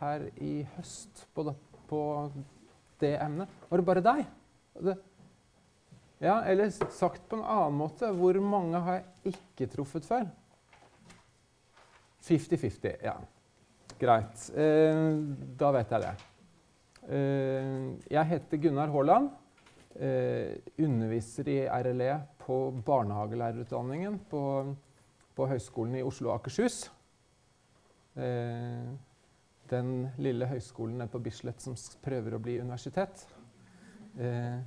her i høst på det, på det emnet? Var det bare deg? Det, ja, eller sagt på en annen måte, hvor mange har jeg ikke truffet før? 50-50, ja. Greit. Eh, da vet jeg det. Eh, jeg heter Gunnar Haaland. Eh, underviser i RLE på barnehagelærerutdanningen på, på Høgskolen i Oslo og Akershus. Eh, den lille høyskolen på Bislett som prøver å bli universitet. Eh,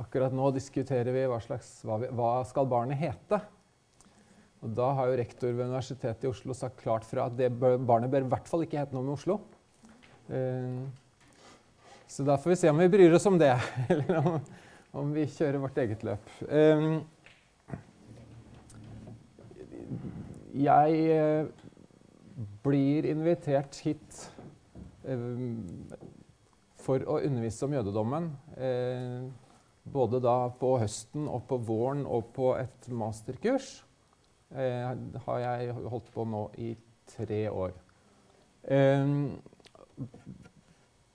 akkurat nå diskuterer vi hva, slags, hva, vi, hva skal barnet hete. Og da har jo rektor ved Universitetet i Oslo sagt klart fra at det barnet bør i hvert fall ikke hete noe med Oslo. Eh, så da får vi se om vi bryr oss om det, eller om, om vi kjører vårt eget løp. Eh, jeg eh, blir invitert hit for å undervise om jødedommen. Eh, både da på høsten og på våren og på et masterkurs. Eh, har jeg holdt på nå i tre år.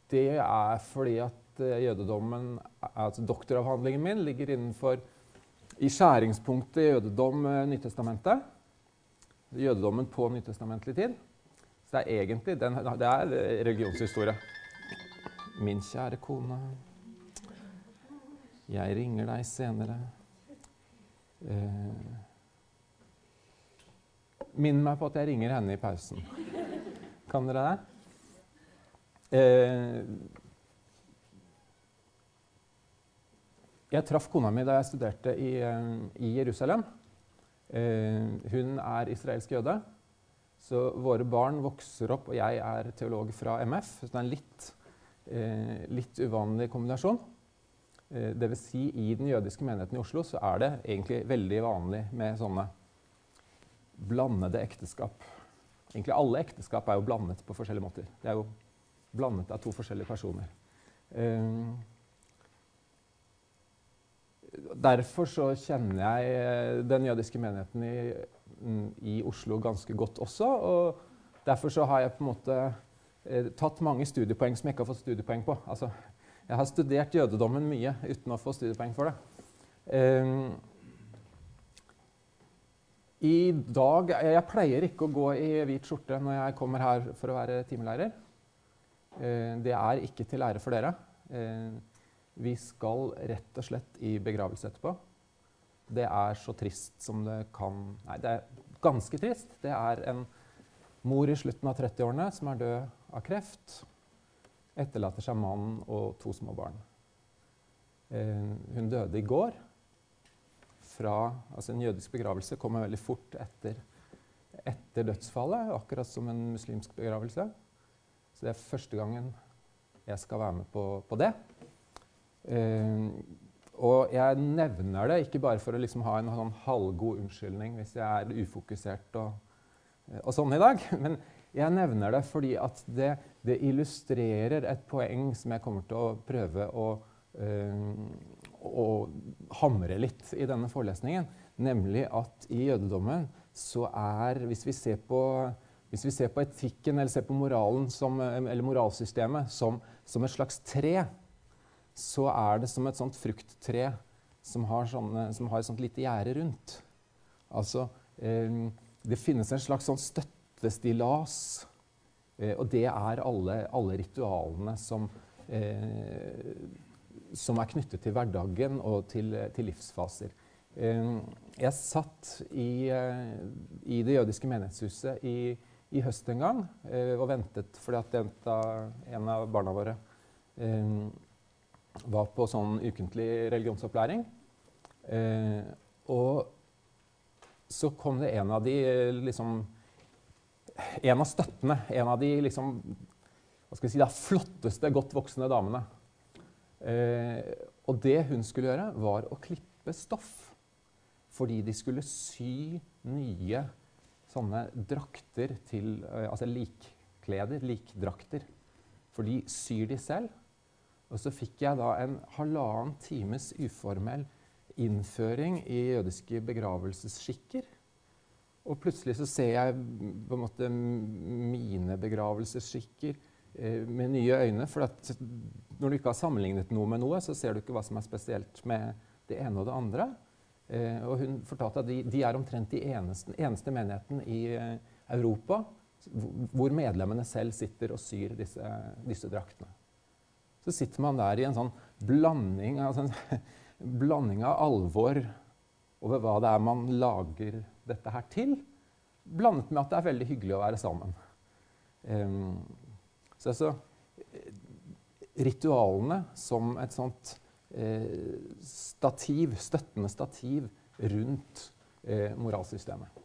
det er fordi at jødedommen altså Doktoravhandlingen min ligger innenfor i skjæringspunktet jødedom Nytestamentet jødedommen på nytestamentlig tid. Så det er egentlig den, det er religionshistorie. Min kjære kone, jeg ringer deg senere. Eh, Minn meg på at jeg ringer henne i pausen. Kan dere det? Eh, jeg traff kona mi da jeg studerte i, eh, i Jerusalem. Hun er israelsk jøde. Så våre barn vokser opp, og jeg er teolog fra MF. Så det er en litt, eh, litt uvanlig kombinasjon. Eh, Dvs. Si, i den jødiske menigheten i Oslo så er det egentlig veldig vanlig med sånne blandede ekteskap. Egentlig alle ekteskap er jo blandet på forskjellige måter. Det er jo blandet av to forskjellige personer. Eh, derfor så kjenner jeg eh, den jødiske menigheten i, i, Oslo ganske godt også. Og derfor så har jeg på en måte eh, tatt mange studiepoeng som jeg ikke har fått studiepoeng på. Altså, jeg har studert jødedommen mye uten å få studiepoeng for det. Um, I dag Jeg pleier ikke å gå i hvit skjorte når jeg kommer her for å være timelærer. Uh, det er ikke til ære for dere. Uh, vi skal rett og slett i begravelse etterpå. Det er så trist som det kan Nei, det er ganske trist. Det er en mor i slutten av 30-årene som er død av kreft. Etterlater seg mann og to små barn. Eh, hun døde i går. Fra, altså en jødisk begravelse kommer veldig fort etter, etter dødsfallet, akkurat som en muslimsk begravelse. Så det er første gangen jeg skal være med på, på det. Uh, og jeg nevner det ikke bare for å liksom ha en sånn halvgod unnskyldning hvis jeg er ufokusert og, og, sånn i dag, men jeg nevner det fordi at det, det, illustrerer et poeng som jeg kommer til å prøve å, øh, å hamre litt i denne forelesningen. Nemlig at i jødedommen så er Hvis vi ser på, hvis vi ser på etikken eller ser på moralen som, eller moralsystemet som, som et slags tre, så er det som et sånt frukttre som har, sånne, som har et sånt lite gjerde rundt. Altså, eh, det finnes en slags sånn støttestillas, eh, og det er alle, alle ritualene som, eh, som, er knyttet til hverdagen og til, til livsfaser. Jeg satt i, i, det jødiske menighetshuset i, i høst en gang og ventet fordi at en av barna våre var på sånn ukentlig religionsopplæring. Eh, og så kom det en av de liksom En av støttene, en av de liksom hva skal vi si da, flotteste, godt voksne damene. Eh, og det hun skulle gjøre, var å klippe stoff. Fordi de skulle sy nye sånne drakter til eh, Altså likkleder, likdrakter. For de syr de selv. Og så fikk jeg da en halvannen times uformell innføring i jødiske begravelsesskikker. Og plutselig så ser jeg på en måte mine begravelsesskikker eh, med nye øyne. For når du ikke har sammenlignet noe med noe, så ser du ikke hva som er spesielt med det ene og det andre. Eh, og hun fortalte at de, de er omtrent de eneste, eneste menigheten i eh, Europa hvor medlemmene selv sitter og syr disse, disse, draktene. Så sitter man der i en sånn blanding, altså en blanding av alvor over hva det er man lager dette her til, blandet med at det er veldig hyggelig å være sammen. Um, så altså Ritualene som et sånt eh, stativ, støttende stativ rundt eh, moralsystemet.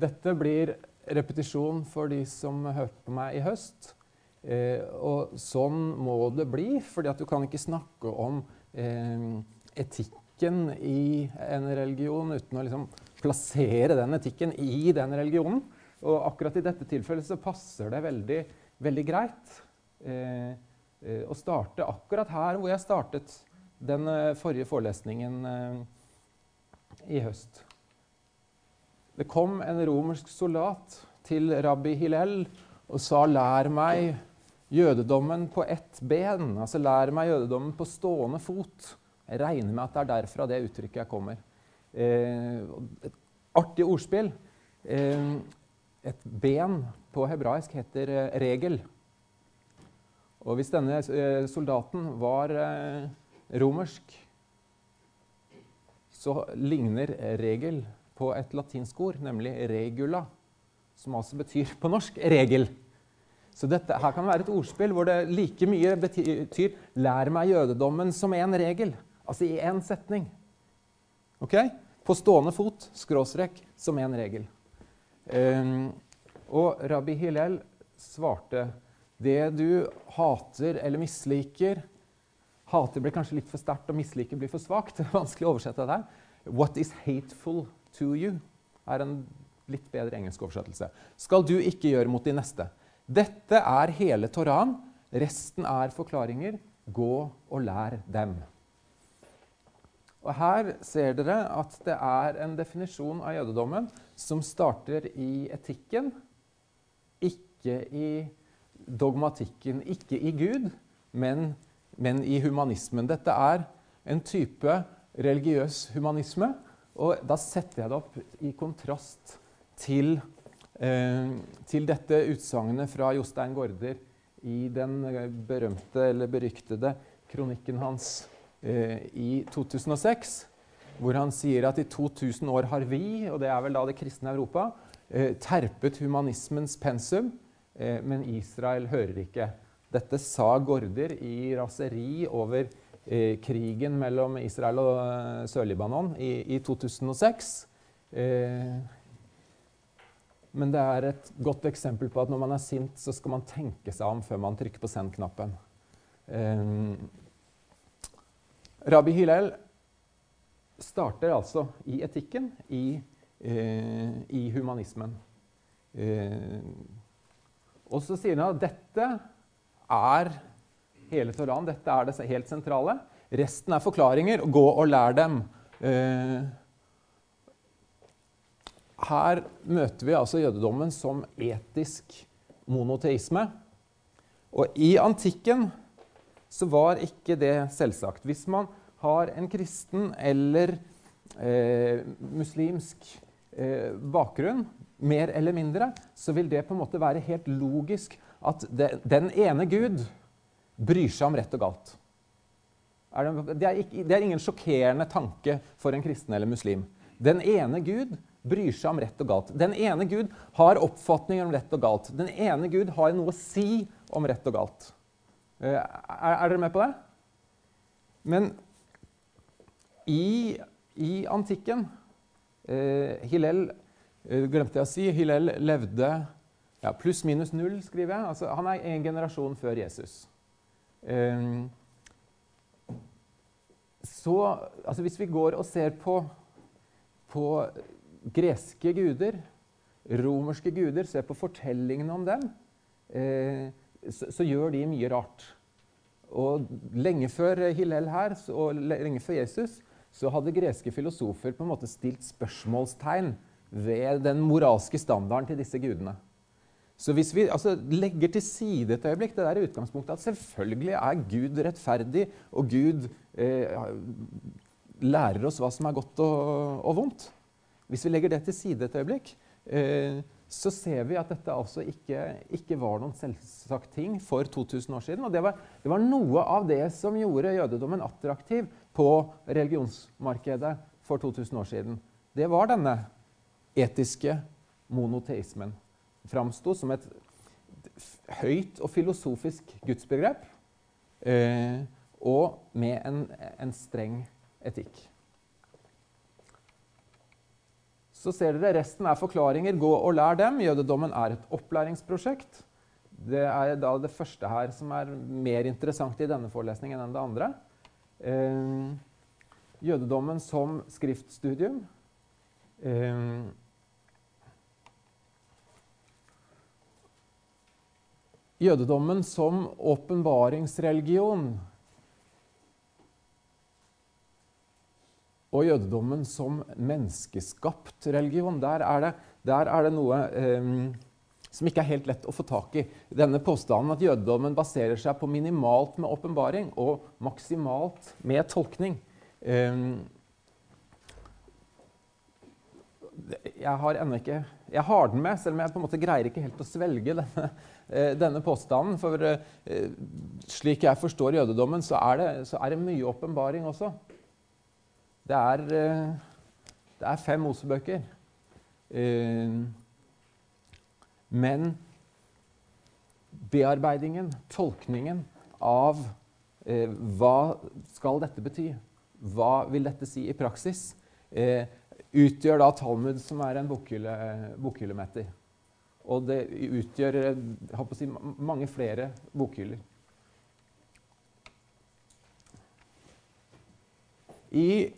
Dette blir repetisjon for de som hørte på meg i høst. Eh, og sånn må det bli, for du kan ikke snakke om eh, etikken i en religion uten å liksom plassere den etikken i den religionen. Og akkurat i dette tilfellet så passer det veldig, veldig greit eh, eh å starte akkurat her hvor jeg startet den eh, forrige forelesningen eh, i høst. Det kom en romersk soldat til rabbi Hillel og sa 'lær meg jødedommen på ett ben'. Altså 'lær meg jødedommen på stående fot'. Jeg regner med at det er derfra det uttrykket jeg kommer. Eh, et artig ordspill. Eh, et ben på hebraisk heter eh, regel. Og hvis denne eh, soldaten var eh, romersk, så ligner regel på et latinsk ord, nemlig regula, som altså betyr på norsk regel. Så dette, her kan være et ordspill hvor det like mye betyr 'lær meg jødedommen som en regel'. Altså i én setning. Ok? På stående fot, skråstrek, som en regel. Um, og rabbi Hillel svarte det du hater eller misliker Hater blir kanskje litt for sterkt, og misliker blir for svakt. Vanskelig å oversette det. What is hateful to you er en litt bedre engelsk oversettelse. Skal du ikke gjøre mot de neste. Dette er hele Toraen. Resten er forklaringer. Gå og lær dem. Og Her ser dere at det er en definisjon av jødedommen som starter i etikken, ikke i dogmatikken, ikke i Gud, men, men i humanismen. Dette er en type religiøs humanisme og da setter jeg det opp i kontrast til, eh, til dette utsagnet fra Jostein Gaarder i den berømte eller beryktede kronikken hans eh, i 2006, hvor han sier at i 2000 år har vi, og det er vel da det kristne Europa, eh, terpet humanismens pensum, eh, men Israel hører ikke. Dette sa Gaarder i raseri over eh, krigen mellom Israel og eh, Sør-Libanon i, i, 2006. Eh, men det er et godt eksempel på at når man er sint, så skal man tenke seg om før man trykker på send-knappen. Eh, Rabbi Hillel starter altså i etikken, i, i humanismen. Og så sier han at dette er hele Toran. Dette er det helt sentrale. Resten er forklaringer. Gå og lær dem. Eh, her møter vi altså jødedommen som etisk monoteisme. Og i antikken så var ikke det selvsagt. Hvis man har en kristen eller eh, muslimsk eh, bakgrunn, mer eller mindre, så vil det på en måte være helt logisk at det, den ene Gud bryr seg om rett og galt. Det, er ikke, det, er ingen sjokkerende tanke for en kristen eller muslim. Den ene Gud bryr seg om rett og galt. Den ene Gud har oppfatninger om rett og galt. Den ene Gud har noe å si om rett og galt. Eh, er, er dere med på det? Men i, i antikken eh, Hillel eh, glemte jeg å si, Hillel levde ja, pluss-minus null, skriver jeg. Altså, han er en generasjon før Jesus. Ehm, så altså Hvis vi går og ser på, på greske guder, romerske guder, ser på fortellingene om dem, eh, så, så, gjør de mye rart. og lenge før Hillel her, og lenge før Jesus, så hadde greske filosofer på en måte stilt spørsmålstegn ved den moralske standarden til disse gudene. Så hvis vi altså, legger til side et øyeblikk det der utgangspunktet at selvfølgelig er Gud rettferdig, og Gud eh, lærer oss hva som er godt og, og, vondt Hvis vi legger det til side et øyeblikk, eh, så ser vi at dette altså ikke, ikke, var noen selvsagt ting for 2000 år siden. Og det var, det var, noe av det som gjorde jødedommen attraktiv på religionsmarkedet for 2000 år siden. Det var denne etiske monoteismen. Framsto som et høyt og filosofisk gudsbegrep, eh, og med en, en streng etikk. Så ser dere resten er forklaringer. Gå og lær dem. Jødedommen er et opplæringsprosjekt. Det er da det første her som er mer interessant i denne forelesningen enn det andre. Eh, jødedommen som skriftstudium. Eh, jødedommen som åpenbaringsreligion og jødedommen som menneskeskapt religion. Der er det, der er det noe eh, som ikke er helt lett å få tak i. Denne påstanden at jødedommen baserer seg på minimalt med åpenbaring og maksimalt med tolkning. Eh, jeg har ennå ikke Jeg har den med, selv om jeg på en måte greier ikke helt å svelge denne, eh, denne påstanden. For eh, slik jeg forstår jødedommen, så er det, så er det mye åpenbaring også. Det er, eh, det er fem Mosebøker. Men bearbeidingen, tolkningen av hva skal dette bety, hva vil dette si i praksis, utgjør da Talmud, som er en bokhyllemeter. Og det utgjør si, mange flere bokhyller. I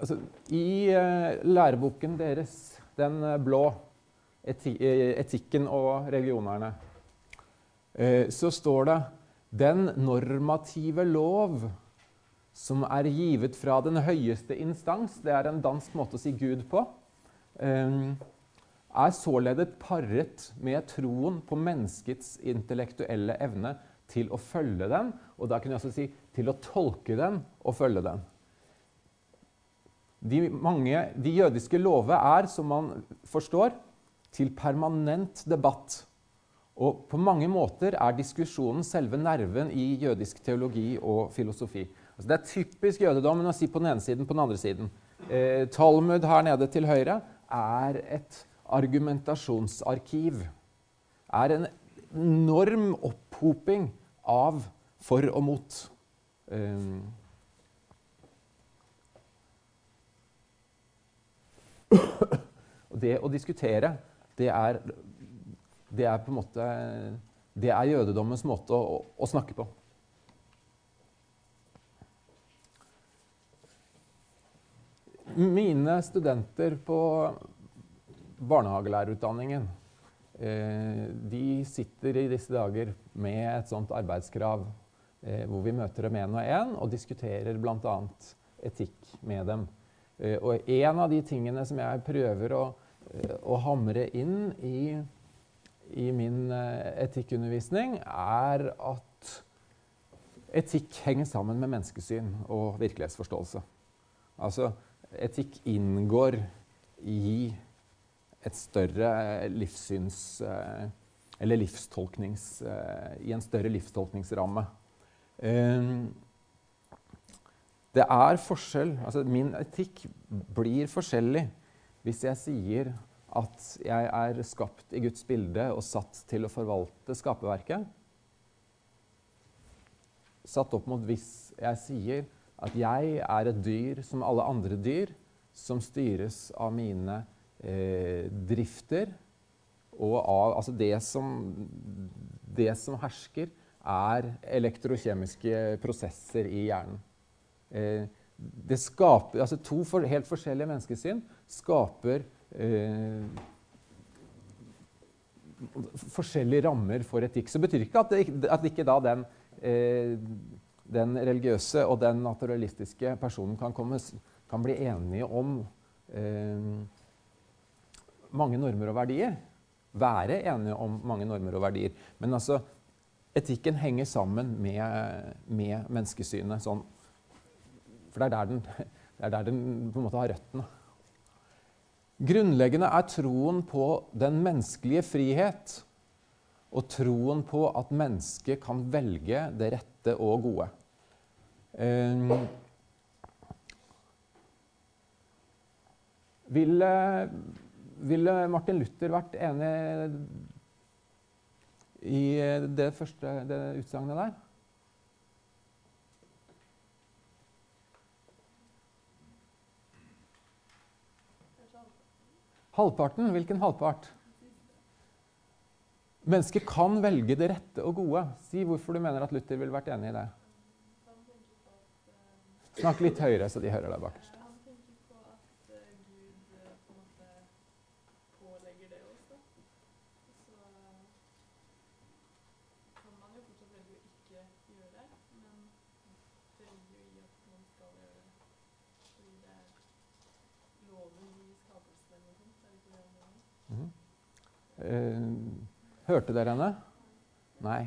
altså, I uh, læreboken deres, den uh, blå, eti eh, 'Etikken og religionerne', så står det 'Den normative lov' som er givet fra den høyeste instans, det er en dansk måte å si Gud på, er således paret med troen på menneskets intellektuelle evne til å følge den, og da kunne jeg også si til å tolke den og følge den. De, mange, de jødiske lover er, som man forstår, til permanent debatt. Og på mange måter er diskusjonen selve nerven i jødisk teologi og filosofi. Altså det er typisk jødedommen å si på den ene siden, på den andre siden. Eh, Talmud her nede til høyre er et argumentasjonsarkiv. Er en enorm opphoping av for og mot. Eh, Og det å diskutere, det er, det er på en måte Det er jødedommens måte å, å snakke på. Mine studenter på barnehagelærerutdanningen eh, de sitter i disse dager med et sånt arbeidskrav eh, hvor vi møter dem én og én og diskuterer bl.a. etikk med dem. Eh, og en av de tingene som jeg prøver å, å hamre inn i, i min etikkundervisning, er at etikk henger sammen med menneskesyn og virkelighetsforståelse. Altså, etikk inngår i et større livssyns... Eller livstolknings... I en større livstolkningsramme. Det er forskjell. Altså, min etikk blir forskjellig hvis jeg sier at jeg er skapt i Guds bilde og satt til å forvalte skaperverket. Satt opp mot hvis jeg sier at jeg er et dyr som alle andre dyr, som styres av mine eh, drifter, og av Altså det som, det som hersker, er elektrokjemiske prosesser i hjernen. Eh, det skaper, altså To for, helt forskjellige menneskesyn skaper eh, forskjellige rammer for etikk. Så betyr ikke at, det, at ikke da den eh, den religiøse og den naturalistiske personen kan, komme, kan bli enige om eh, mange normer og verdier. Være enige om mange normer og verdier. Men altså, etikken henger sammen med, med menneskesynet. Sånn. For det er der den, det er der den på en måte har røttene. Grunnleggende er troen på den menneskelige frihet og troen på at mennesket kan velge det rette og gode. Eh, ville, ville Martin Luther vært enig i det første det utsagnet der? Halvparten? Hvilken halvpart? Mennesket kan velge det rette og gode. Si hvorfor du mener at Luther ville vært enig i det. Snakk litt høyere, så de hører deg bakerst. Loven i skapelsen eller noe sånt. Er det ikke det hørte dere henne? Nei.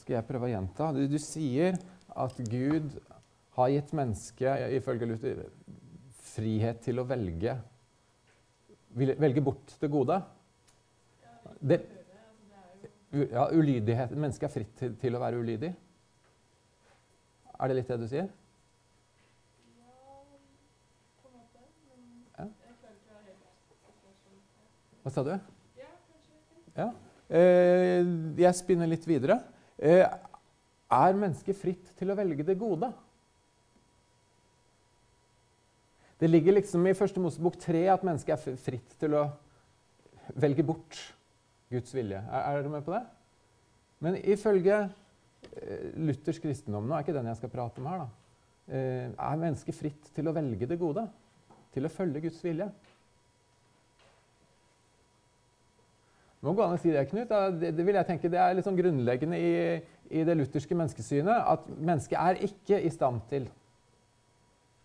Skal jeg prøve å gjenta? Du, du sier at Gud har gitt mennesket, ifølge Luther, frihet til å velge Velge bort det gode. Ja, Det- det. Det Ja, ulydighet. Mennesket er fritt til, til å være ulydig. Er det litt det du sier? Ja, på en måte. Men jeg klarer ikke sånn. Hva sa du? Ja, kanskje. Eh, jeg spinner litt videre. Eh, er mennesket fritt til å velge det gode? Det ligger liksom i Første Mosebok 3 at mennesket er fritt til å velge bort Guds vilje. Er, er dere med på det? Men ifølge eh, Luthers kristendom Nå er ikke den jeg skal prate om her, da. Eh, er mennesket fritt til å velge det gode? Til å følge Guds vilje? Det må gå an å si det, Knut. Det, det vil jeg tenke, det er sånn grunnleggende i, i det lutherske menneskesynet at mennesket er ikke i stand til,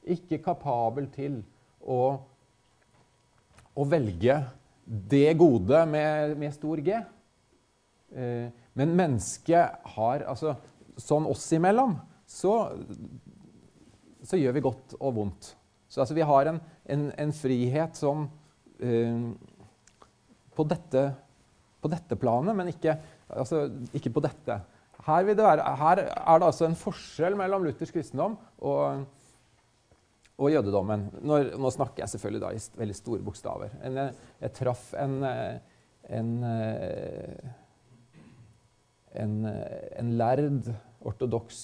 ikke kapabel til, å, å velge det gode med, med stor G. Eh, men mennesket har altså Sånn oss imellom så, så gjør vi godt og vondt. Så altså, vi har en, en, en frihet som eh, på dette på dette planet, men ikke, altså, ikke på dette. Her, vil det være, her er det altså en forskjell mellom luthersk kristendom og, og jødedommen. Når, nå snakker jeg selvfølgelig da i st- veldig store bokstaver. En, jeg, jeg traff en, en, en, en lærd, ortodoks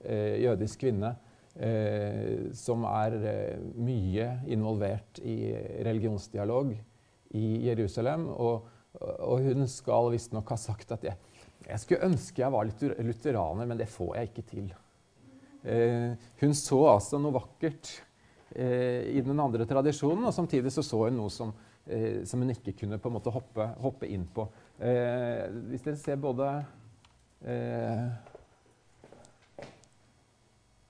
eh, jødisk kvinne eh, som er eh, mye involvert i religionsdialog i Jerusalem. og og hun skal visstnok ha sagt at jeg, jeg skulle ønske jeg var lutheraner, men det får jeg ikke til. Eh, hun så altså noe vakkert eh, i den andre tradisjonen, og samtidig så, så hun noe som, eh, som hun ikke kunne på en måte hoppe, hoppe inn på. Eh, hvis dere ser både eh,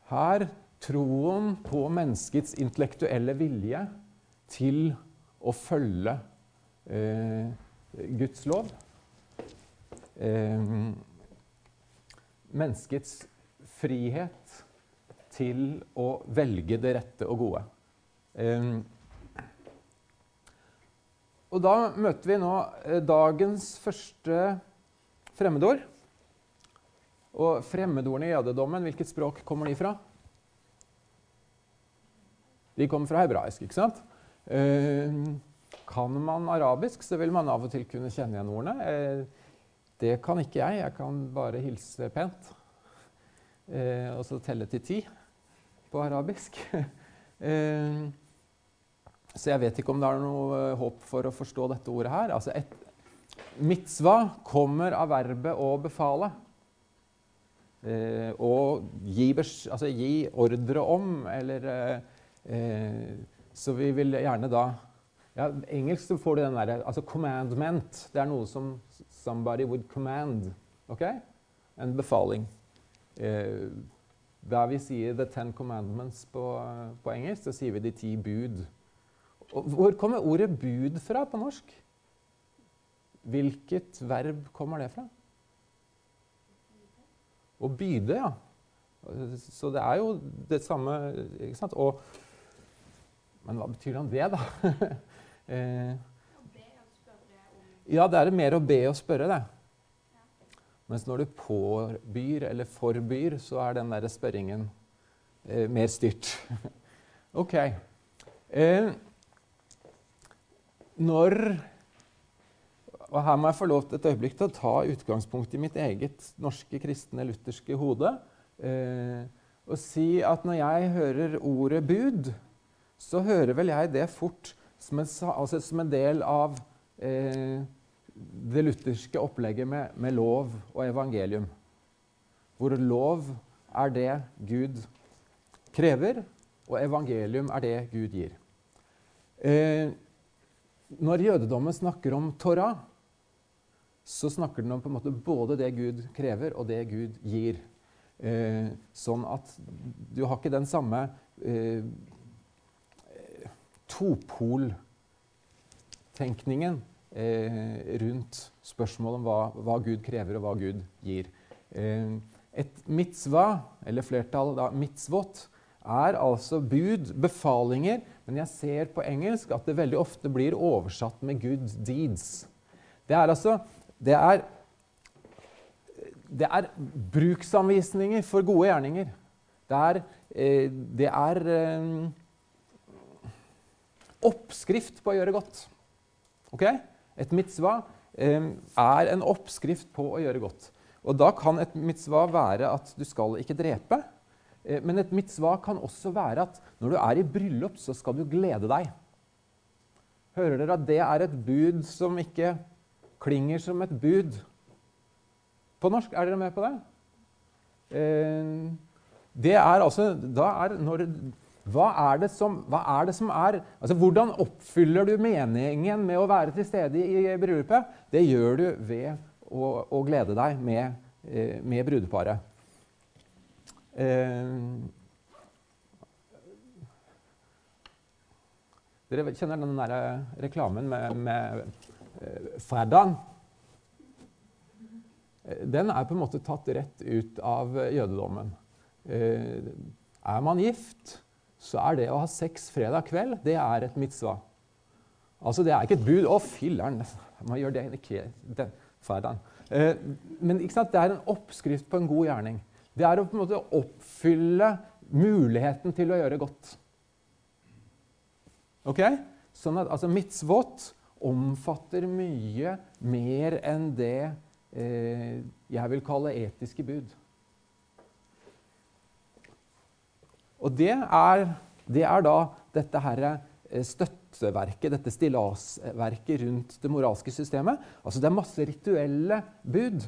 Her troen på menneskets intellektuelle vilje til å følge eh, Guds lov. Eh, menneskets frihet til å velge det rette og gode. Eh, og da møter vi nå eh, dagens første fremmedord. Og fremmedordene i jødedommen, hvilket språk kommer de fra? De kommer fra hebraisk, ikke sant? Eh, kan man arabisk, så vil man av og til kunne kjenne igjen ordene. Eh, det kan ikke jeg. Jeg kan bare hilse pent. Eh, og så telle til ti på arabisk. eh, så jeg vet ikke om det er noe håp for å forstå dette ordet her. Altså et, mitzva kommer av verbet å befale. Og gi, altså gi ordre om, eller Så vi vil gjerne da ja, Engelsk så får du den derre altså commandment. Det er noe som somebody would command. ok? En befaling. Eh, der vi sier 'the ten commandments' på, på engelsk, så sier vi 'de ti bud'. Og hvor kommer ordet 'bud' fra på norsk? Hvilket verb kommer det fra? Å byde, ja. Så det er jo det samme ikke sant? Og, men hva betyr det, da? eh, ja, det er mer å be og spørre, det. Mens når du påbyr eller forbyr, så er den der spørringen eh, mer styrt. ok. Eh, når Og her må jeg få lov til et øyeblikk til å ta utgangspunkt i mitt eget norske, kristne, lutherske hode. Eh, og si at når jeg hører ordet bud, så hører vel jeg det fort som en, altså som en del av eh, det lutherske opplegget med, med, lov og evangelium. Hvor lov er det Gud krever, og evangelium er det Gud gir. Eh, når jødedommen snakker om Torah, så snakker den om på en måte både det Gud krever, og det Gud gir. Eh, sånn at du har ikke den samme eh, topoltenkningen eh, rundt spørsmålet om hva, hva, Gud krever, og hva Gud gir. Eh, et mitzvah, eller flertall da, mitzvot, er altså bud, befalinger, men jeg ser på engelsk at det veldig ofte blir oversatt med 'good deeds'. Det er altså Det er, det er bruksanvisninger for gode gjerninger. Det er, eh, det er oppskrift på å gjøre godt. Ok? Et mitzvah eh, er en oppskrift på å gjøre godt. Og Da kan et mitzvah være at du skal ikke drepe. Eh, men et mitzvah kan også være at når du er i bryllup, så skal du glede deg. Hører dere at det er et bud som ikke klinger som et bud? På norsk, er dere med på det? Eh, det er altså Da er når hva er det som, er, det som er altså Hvordan oppfyller du meningen med å være til stede i bryllupet? Det gjør du ved å, å glede deg med, eh, med brudeparet. Eh, dere kjenner den der reklamen med, med eh, fredagen? Den er på en måte tatt rett ut av jødedommen. Eh, er man gift, så er det å ha sex fredag kveld det er et mitzvah. Altså, Det er ikke et bud. 'Å, filler'n, man gjør det ikke den fredagen.' Eh, men det er en oppskrift på en god gjerning. Det er å på en måte oppfylle muligheten til å gjøre godt. Ok? Sånn at altså, Mitzvot omfatter mye mer enn det eh, jeg vil kalle etiske bud. Og det er, det er da dette her eh, støtteverket, dette stillasverket rundt det moralske systemet. Altså det er masse rituelle bud.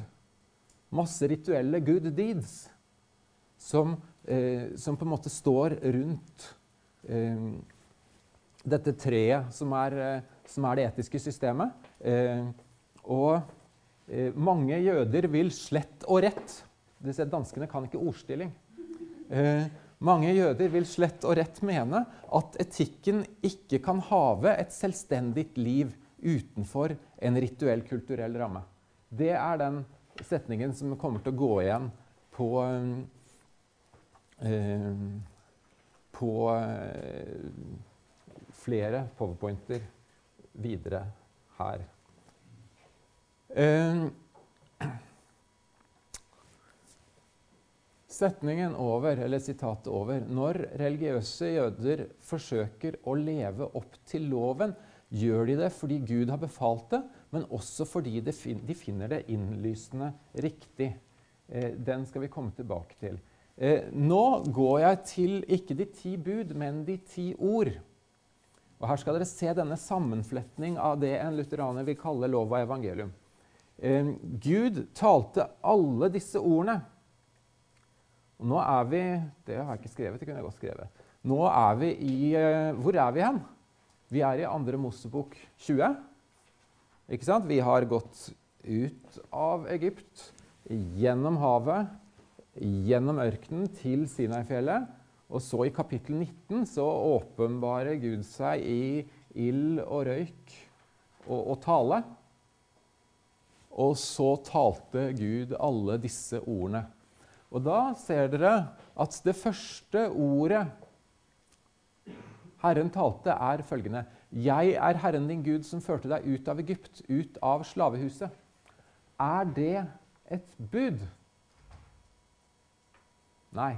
Masse rituelle good deeds som, eh, som på en måte står rundt eh, dette treet som er, eh, som er, det etiske systemet. Eh, og eh, mange jøder vil slett og rett danskene kan ikke ordstilling. Eh, mange jøder vil slett og rett mene at etikken ikke kan have et selvstendig liv utenfor en rituell, kulturell ramme. Det er den setningen som kommer til å gå igjen på, eh, på eh, flere powerpointer videre her. Eh, Setningen over, eller sitatet over Når religiøse jøder forsøker å leve opp til loven, gjør de det fordi Gud har befalt det, men også fordi de finner det innlysende riktig. Eh, den skal vi komme tilbake til. Eh, nå går jeg til ikke de ti bud, men de ti ord. Og Her skal dere se denne sammenfletning av det en lutheraner vil kalle lov og evangelium. Eh, Gud talte alle disse ordene og nå er vi Det har jeg ikke skrevet. det kunne jeg godt skrevet. Nå er vi i eh, Hvor er vi hen? Vi er i andre Mosebok 20. Ikke sant? Vi har gått ut av Egypt, gjennom havet, gjennom ørkenen til Sinai-fjellet. Og så i kapittel 19 så åpenbarer Gud seg i ild og røyk og, og tale. Og så talte Gud alle disse ordene. Og da ser dere at det første ordet Herren talte, er følgende Jeg er Herren din Gud som førte deg ut av Egypt, ut av slavehuset. Er det et bud? Nei.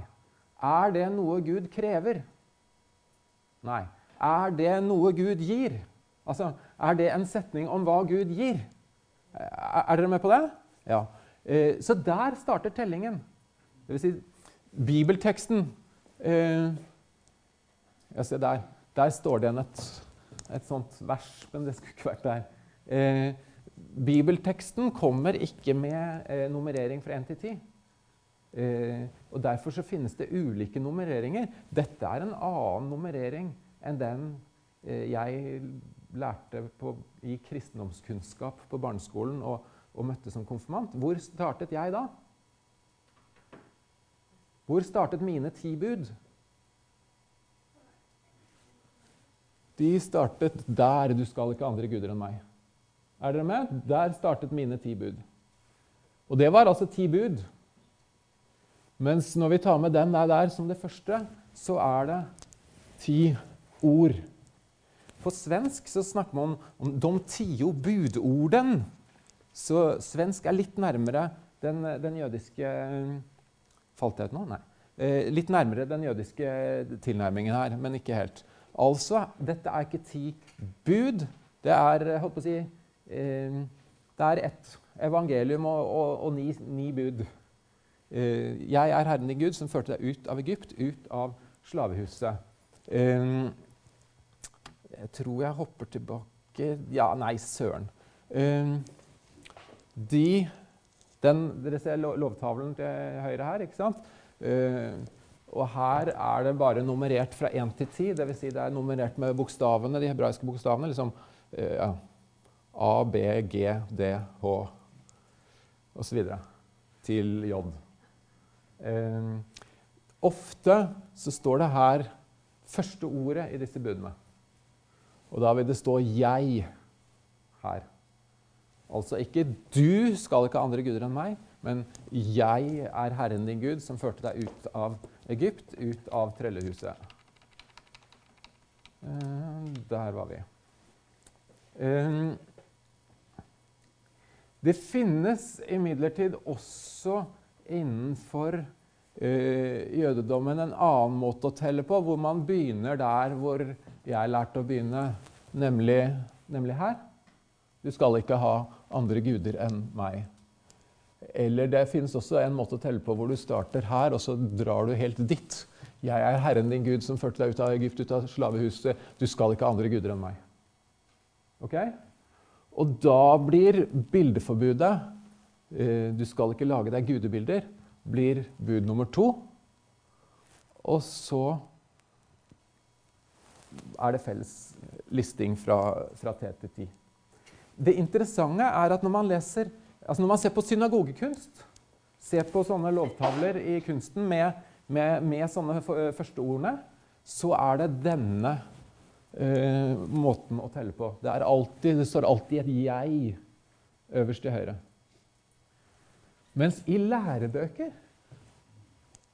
Er det noe Gud krever? Nei. Er det noe Gud gir? Altså, er det en setning om hva Gud gir? Er dere med på det? Ja. Eh, så der starter tellingen. Det vil si, bibelteksten eh, Ja, se der. Der står det igjen et, et sånt vers, men det skulle ikke vært der. Eh, bibelteksten kommer ikke med eh, nummerering fra 1 til 10. Eh, og Derfor så finnes det ulike nummereringer. Dette er en annen nummerering enn den eh, jeg lærte på, i kristendomskunnskap på barneskolen og, og møtte som konfirmant. Hvor startet jeg da? Hvor startet mine ti bud? De startet der. Du skal ikke andre guder enn meg. Er dere med? Der startet mine ti bud. Og det var altså ti bud. Mens når vi tar med den der, der som det første, så er det ti ord. På svensk så snakker man om 'de tio budorden'. Så svensk er litt nærmere den, den jødiske Falt jeg ut nå? Nei. Eh, litt nærmere den jødiske tilnærmingen her, men ikke helt. Altså, dette er ikke ti bud. Det er holdt på å si, eh, det er ett evangelium og, og, og ni, ni, bud. Eh, jeg er Herren din Gud, som førte deg ut av Egypt, ut av slavehuset. Eh, jeg tror jeg hopper tilbake Ja, nei, søren. Eh, de den, dere ser lovtavlen til høyre her. ikke sant? Uh, og her er det bare nummerert fra 1 til 10. Dvs. Si det er nummerert med bokstavene, de hebraiske bokstavene. liksom uh, ja, A, B, G, D, H osv. til J. Uh, ofte så står det her første ordet i disse budene. Og da vil det stå 'jeg' her. Altså ikke 'du skal ikke ha andre guder enn meg', men 'jeg er Herren din Gud, som førte deg ut av Egypt, ut av trellehuset'. Eh, der var vi. Eh, det finnes imidlertid også innenfor eh, jødedommen en annen måte å telle på, hvor man begynner der hvor jeg lærte å begynne, nemlig, nemlig her. Du skal ikke ha andre guder enn meg. Eller det finnes også en måte å telle på hvor du starter her, og så drar du helt dit. Jeg er Herren din Gud som førte deg ut av Egypt, ut av slavehuset. Du skal ikke ha andre guder enn meg. Ok? Og da blir bildeforbudet eh, Du skal ikke lage deg gudebilder. Blir bud nummer to. Og så er det felles listing fra, fra T til 10. Det interessante er at når man, leser, altså når man ser på synagogekunst, ser på sånne lovtavler i kunsten med, med, med sånne førsteordene, så er det denne uh, måten å telle på. Det, alltid, det, står alltid et 'jeg' øverst til høyre. Mens i lærebøker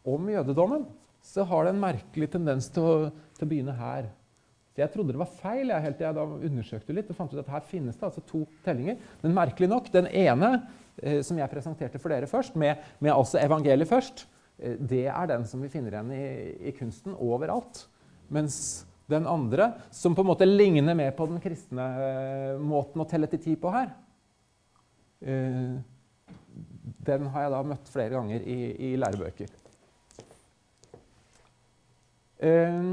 om jødedommen så har det en merkelig tendens til å, til å begynne her. Så jeg trodde det var feil jeg, helt til jeg da undersøkte litt og fant ut at her finnes det altså to tellinger. Men merkelig nok, den ene eh, som jeg presenterte for dere først, med, med altså evangeliet først, eh, det er den som vi finner igjen i, i, kunsten overalt. Mens den andre, som på en måte ligner mer på den kristne eh, måten å telle til ti på her, eh, den har jeg da møtt flere ganger i, i lærebøker. Eh,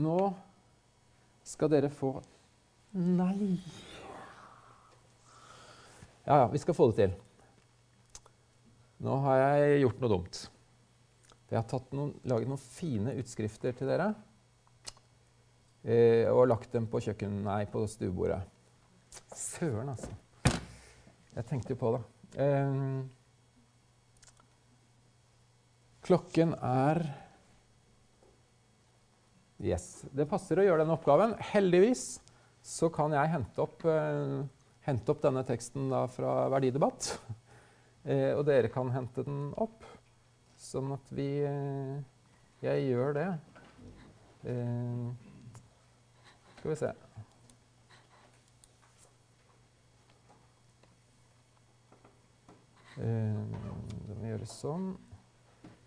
Nå skal dere få Nei! Ja, ja, vi skal få det til. Nå har jeg gjort noe dumt. Jeg har noen, laget noen fine utskrifter til dere. Eh, og lagt dem på kjøkken, nei, på stuebordet. Søren, altså. Jeg tenkte jo på det. Eh, klokken er Yes. Det passer å gjøre denne oppgaven. Heldigvis så kan jeg hente opp, uh, hente opp denne teksten da fra verdidebatt. Uh, og dere kan hente den opp. Sånn at vi uh, Jeg gjør det. Skal vi se. Det må gjøres sånn.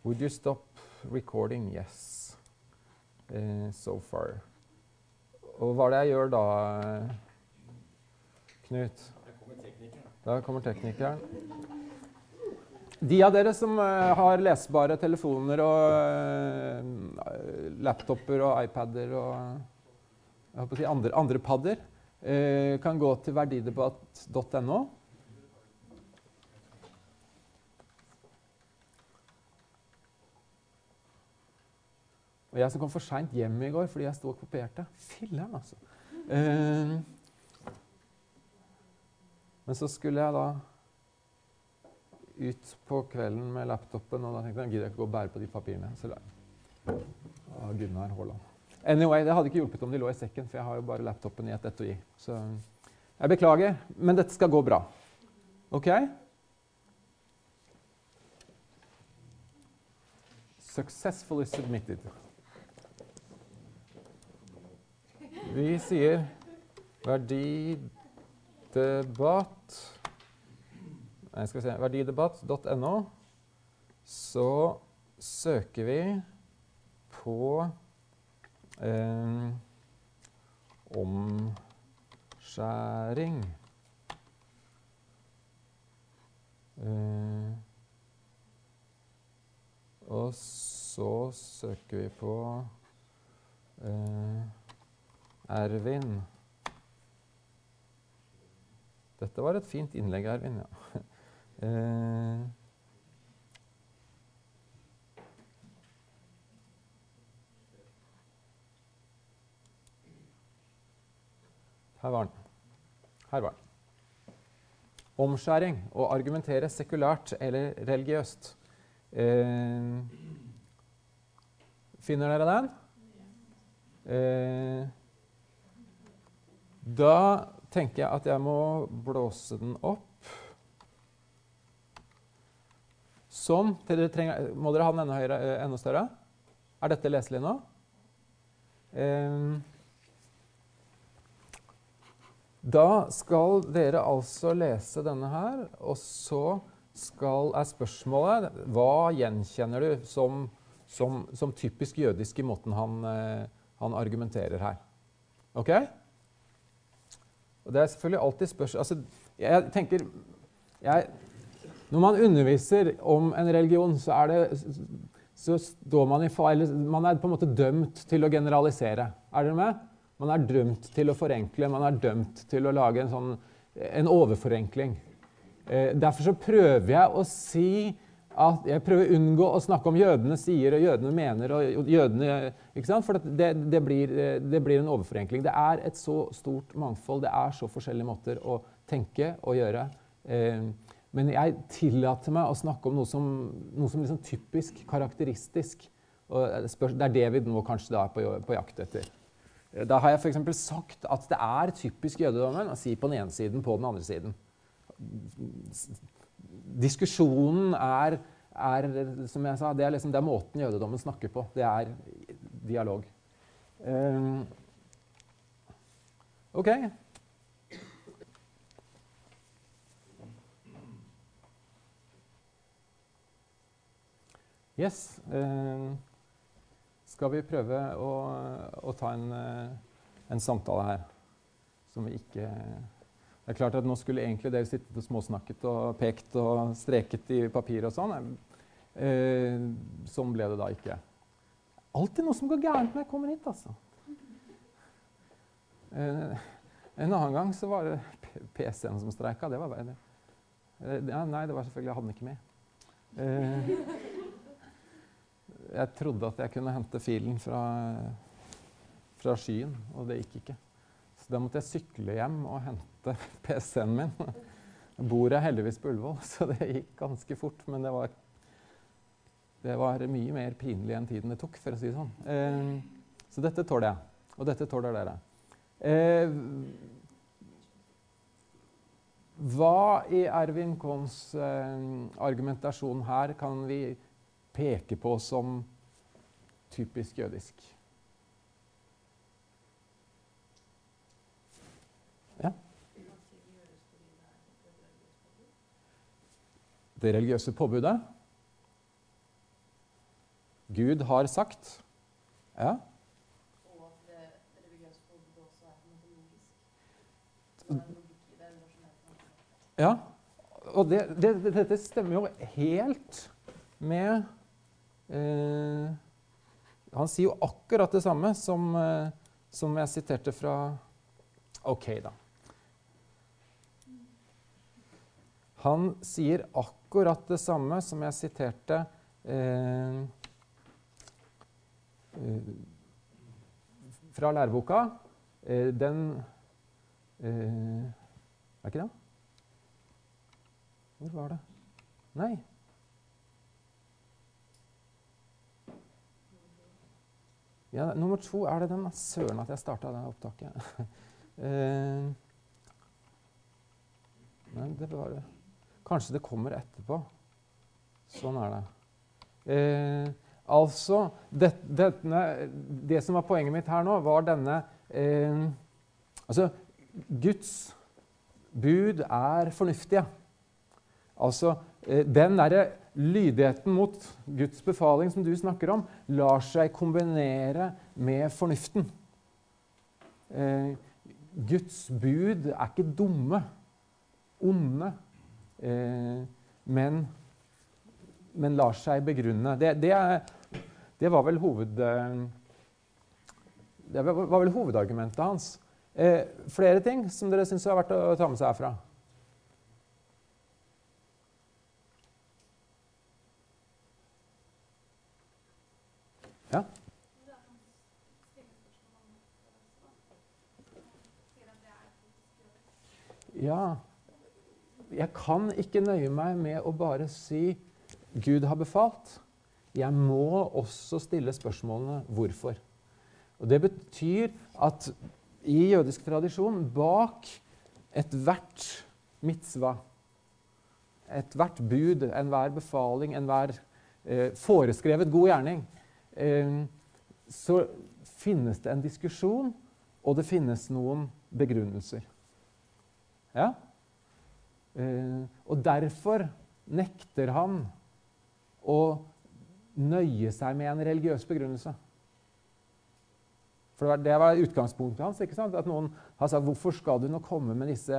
Would you stop recording? Yes. Eh, so far. Og hva er det jeg gjør da, Knut? Da kommer teknikeren. De av dere som eh, har lesbare telefoner og eh, laptoper og iPader og si andre, andre padder, kan gå til verdidebatt.no. Og jeg som kom for seint hjem i går fordi jeg sto og kopierte. Filler'n, altså. Eh, men så skulle jeg da ut på kvelden med laptopen, og da tenkte jeg gidder jeg ikke gå og bære på de papirene. Så la jeg ah, Gunnar Haaland. Anyway, Det hadde ikke hjulpet om de lå i sekken, for jeg har jo bare laptopen i et etui. Så jeg beklager, men dette skal gå bra. OK? Successfully submitted. Vi sier verdidebatt Nei, skal vi se verdidebatt.no. Så søker vi på eh, omskjæring. Eh, og så søker vi på eh, Ervin. Dette var et fint innlegg, Ervin. ja. Eh, Her var den. Her var den. Omskjæring. Å argumentere sekulært eller religiøst. Eh, finner dere den? Eh, da tenker jeg at jeg må blåse den opp. Sånn. Dere trenger, må dere ha den enda, høyere, eh, enda større? Er dette leselig nå? Eh, da skal dere altså lese denne her, og så skal, er spørsmålet hva gjenkjenner du som, som, som typisk jødisk i måten han, eh, han argumenterer her. Ok? Og det er selvfølgelig alltid spørsmål altså, Jeg tenker jeg, Når man underviser om en religion, så er det så står man i feil Man er på en måte dømt til å generalisere. Er dere med? Man er dømt til å forenkle, man er dømt til å lage en, sånn, en overforenkling. Eh, derfor så prøver jeg å si at jeg prøver å unngå å snakke om jødene sier og jødene mener. og jødene, ikke sant? For det, det, blir, det, blir, en overforenkling. Det er et så stort mangfold. Det er så forskjellige måter å tenke og gjøre. Eh, men jeg tillater meg å snakke om noe som, noe som liksom typisk karakteristisk. Og det er det vi nå kanskje er på, jakt etter. Da har jeg f.eks. sagt at det er typisk jødedommen å si på den ene siden, på den andre siden. Diskusjonen er, er som jeg sa, det er, liksom, det er, måten jødedommen snakker på. Det er dialog. Um, OK. Yes. Uh, skal vi prøve å, å ta en, eh, en, samtale her som vi ikke Det er klart at Nå skulle egentlig dere sittet og småsnakket og pekt og streket i papir og sånn. Eh, sånn ble det da ikke. Alltid noe som går gærent når jeg kommer hit, altså. Eh, en annen gang så var det PC-en som streika. Det var bare det. Ja, nei, det var selvfølgelig Jeg hadde den ikke med. Eh, jeg trodde at jeg kunne hente filen fra, fra skyen, og det gikk ikke. Så da måtte jeg sykle hjem og hente PC-en min. Bor jeg heldigvis på Ullevål, så det gikk ganske fort. Men det var, det var mye mer pinlig enn tiden det tok, for å si det sånn. Eh, så dette tåler jeg. Og dette tåler dere. Eh, hva i Ervin Kohns eh, argumentasjon her kan vi peke på som typisk jødisk? Det religiøse påbudet. Gud har sagt. Ja. Og at det religiøse påbudet også er logisk. Ja, og det, det, det, dette stemmer jo helt med eh, Han sier jo akkurat det samme som, eh, som jeg siterte fra OK, da. Han sier akkurat det samme som jeg siterte eh, eh, fra læreboka. Eh, den eh, Er ikke det? Hvor var det? Nei. Ja, nummer to er det den. Søren at jeg starta det opptaket. eh, nei, det var det. Kanskje det kommer etterpå. Sånn er det. Eh, altså det, denne, det som var poenget mitt her nå, var denne eh, Altså, Guds bud er fornuftige. Altså, eh, Den derre lydigheten mot Guds befaling som du snakker om, lar seg kombinere med fornuften. Eh, Guds bud er ikke dumme, onde, men, men lar seg begrunne. Det, det, det var vel hoved... eh, Det var vel hovedargumentet hans. Eh, flere ting som dere syns er verdt å ta med seg herfra? Ja? Ja. Jeg kan ikke nøye meg med å bare si 'Gud har befalt'. Jeg må også stille spørsmålene 'hvorfor'. Og Det betyr at i jødisk tradisjon, bak ethvert mitzva, ethvert bud, enhver befaling, enhver eh, foreskrevet god gjerning, eh, så finnes det en diskusjon, og det finnes noen begrunnelser. Ja? Eh, og derfor nekter han å nøye seg med en religiøs begrunnelse. For det var, utgangspunktet hans. ikke sant? At noen har sagt hvorfor skal du nå komme med disse,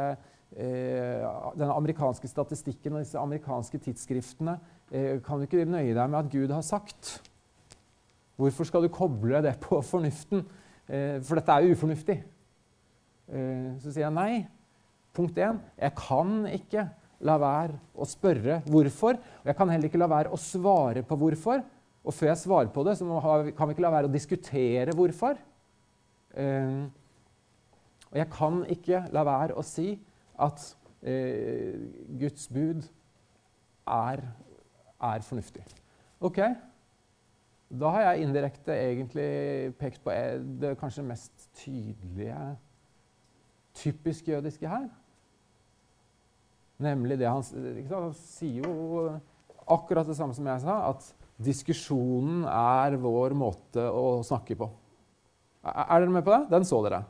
eh, denne amerikanske statistikken og disse amerikanske tidsskriftene? Eh, kan du ikke nøye deg med at Gud har sagt? Hvorfor skal du koble det på fornuften? Eh, for dette er jo ufornuftig. Så sier jeg nei. Punkt én jeg kan ikke la være å spørre hvorfor. Og jeg kan heller ikke la være å svare på hvorfor. Og før jeg svarer på det, så kan vi ikke la være å diskutere hvorfor. Eh, og jeg kan ikke la være å si at eh, Guds bud er, er fornuftig. Ok? Da har jeg indirekte egentlig pekt på eh, det kanskje mest tydelige typisk jødiske her. Nemlig det han, han sier jo akkurat det samme som jeg sa, at diskusjonen er vår måte å snakke på. Er dere med på det? Den så dere.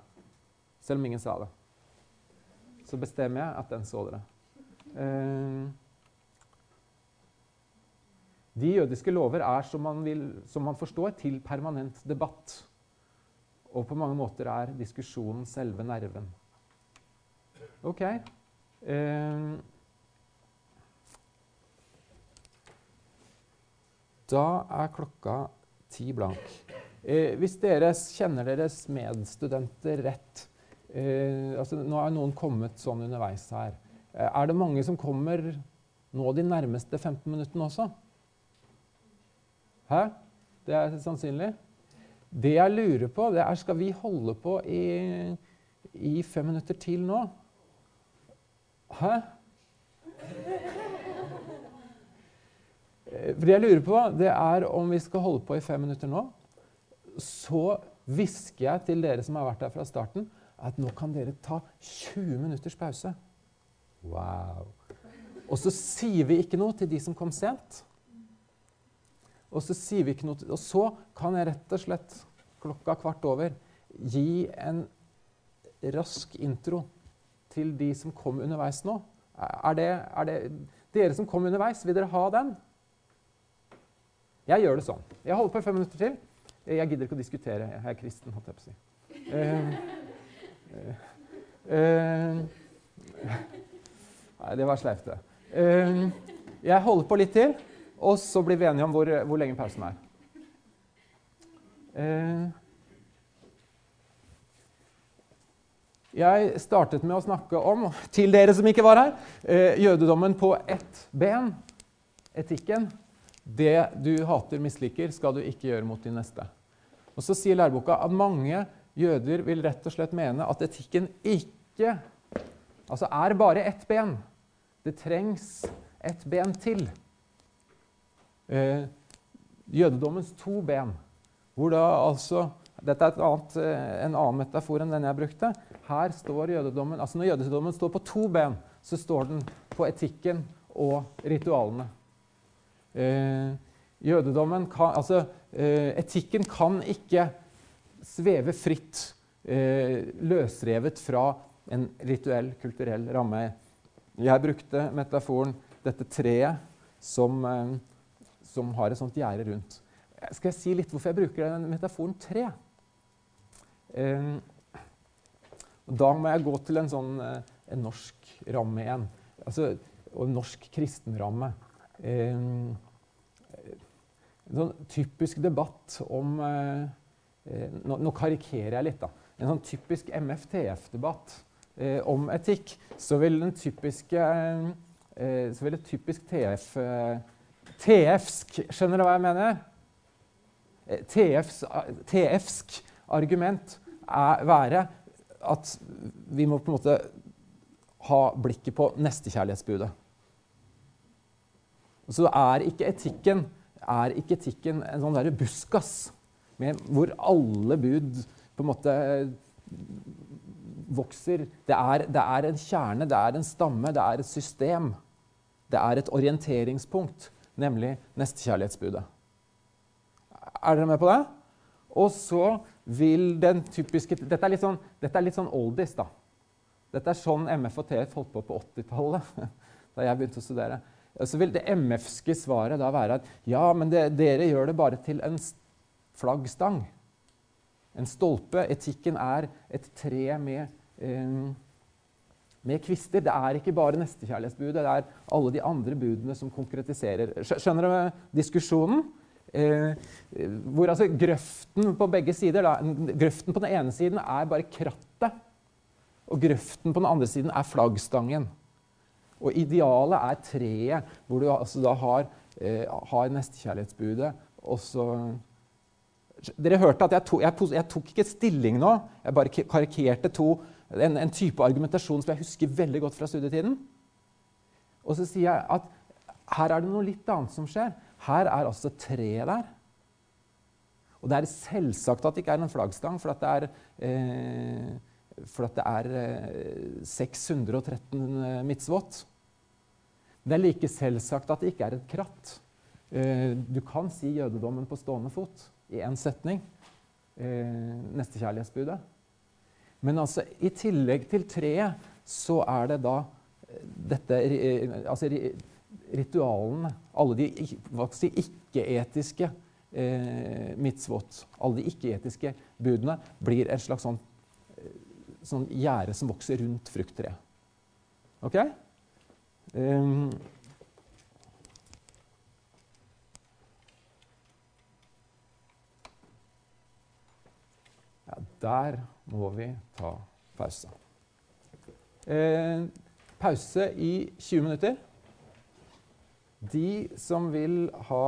Selv om ingen sa det. Så bestemmer jeg at den så dere. Eh, de jødiske lover er, som man, vil, som man forstår, til permanent debatt. Og på mange måter er diskusjonen selve nerven. OK. Eh, da er klokka ti blank. Eh, hvis dere kjenner deres medstudenter rett eh, altså Nå er noen kommet sånn underveis her. Er det mange som kommer nå de nærmeste 15 minuttene også? Hæ? Det er sannsynlig. Det jeg lurer på, det er skal vi holde på i, i fem minutter til nå? Hæ? Eh, For det jeg lurer på, det er om vi skal holde på i fem minutter nå. Så hvisker jeg til dere som har vært her fra starten, at nå kan dere ta 20 minutters pause. Wow. Og så sier vi ikke noe til de som kom sent. Og så sier vi ikke noe til, og så kan jeg rett og slett klokka kvart over gi en rask intro til de som kom underveis nå. Er det, er det Dere som kom underveis, vil dere ha den? Jeg gjør det sånn. Jeg holder på i fem minutter til. Jeg gidder ikke å diskutere. Jeg er kristen, holdt jeg på å si. Uh, uh, uh, nei, det var sleivt, det. Eh, jeg holder på litt til, og så blir vi enige om hvor, hvor lenge pausen er. Jeg startet med å snakke om, til dere som ikke var her, eh, jødedommen på ett ben. Etikken. Det du hater, misliker, skal du ikke gjøre mot din neste. Og Så sier læreboka at mange jøder vil rett og slett mene at etikken ikke altså er bare ett ben. Det trengs ett ben til. Eh, jødedommens to ben. Hvor da altså Dette er annet, eh, en annen metafor enn den jeg brukte. Her står jødedommen, altså Når jødedommen står på to ben, så står den på etikken og ritualene. Eh, jødedommen kan, altså, eh, etikken kan ikke sveve fritt, eh, løsrevet fra en rituell, kulturell ramme. Jeg brukte metaforen dette treet som, eh, som har et sånt gjerde rundt. Skal jeg si litt hvorfor jeg bruker den metaforen tre? Eh, da må jeg gå til en sånn eh, en norsk ramme igjen. Altså, og norsk kristenramme. Eh, en sånn typisk debatt om eh, eh, nå, nå karikerer jeg litt, da. En sånn typisk MFTF-debatt om etikk. Så vil den typiske Så vil et typisk TF TF-sk Skjønner du hva jeg mener? TFs, TF-sk argument er være at vi må på en måte ha blikket på nestekjærlighetsbudet. Så er ikke etikken, er ikke etikken en sånn der buskas med, hvor alle bud på en måte vokser. Det er, det er en kjerne, det er en stamme, det er et system. Det er et orienteringspunkt, nemlig nestekjærlighetsbudet. Er dere med på det? Og så vil den typiske Dette er litt sånn, dette er litt sånn oldies, da. Dette er sånn MF og TF holdt på på 80-tallet, da jeg begynte å studere. Så vil det MF-ske svaret da være at ja, men det, dere gjør det bare til en flaggstang. En stolpe. Etikken er et tre med, eh, med kvister. Det er ikke bare nestekjærlighetsbudet, det er alle de andre budene som konkretiserer. Skjønner du diskusjonen? Eh, hvor altså grøften på begge sider da, Grøften på den ene siden er bare krattet. Og grøften på den andre siden er flaggstangen. Og idealet er treet, hvor du altså da har, eh, har nestekjærlighetsbudet. Og så Dere hørte at jeg, to, jeg, jeg, tok ikke stilling nå. Jeg bare karikerte to, en, en, type argumentasjon som jeg husker veldig godt fra studietiden. Og så sier jeg at her er det noe litt annet som skjer. Her er altså treet der. Og det er selvsagt at det ikke er en flaggstang, for det er eh, for det er 613 mitzvot. Det er like selvsagt at det ikke er et kratt. Du kan si jødedommen på stående fot i én setning. Nestekjærlighetsbudet. Men altså, i tillegg til treet så er det da dette Altså ritualene. Alle de ikke-etiske eh, mitzvot. Alle de ikke-etiske budene blir et slags sånn sånn gjerde som vokser rundt frukttreet. OK? Um, ja, der må vi ta pause. Eh, pause i 20 minutter. De som vil ha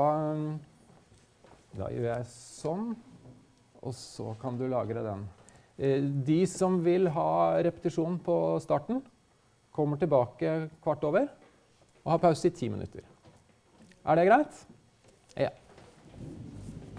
Da gjør jeg sånn, og så kan du lagre den. De som vil ha repetisjon på starten, kommer tilbake kvart over. Og har pause i ti minutter. Er det greit? Ja.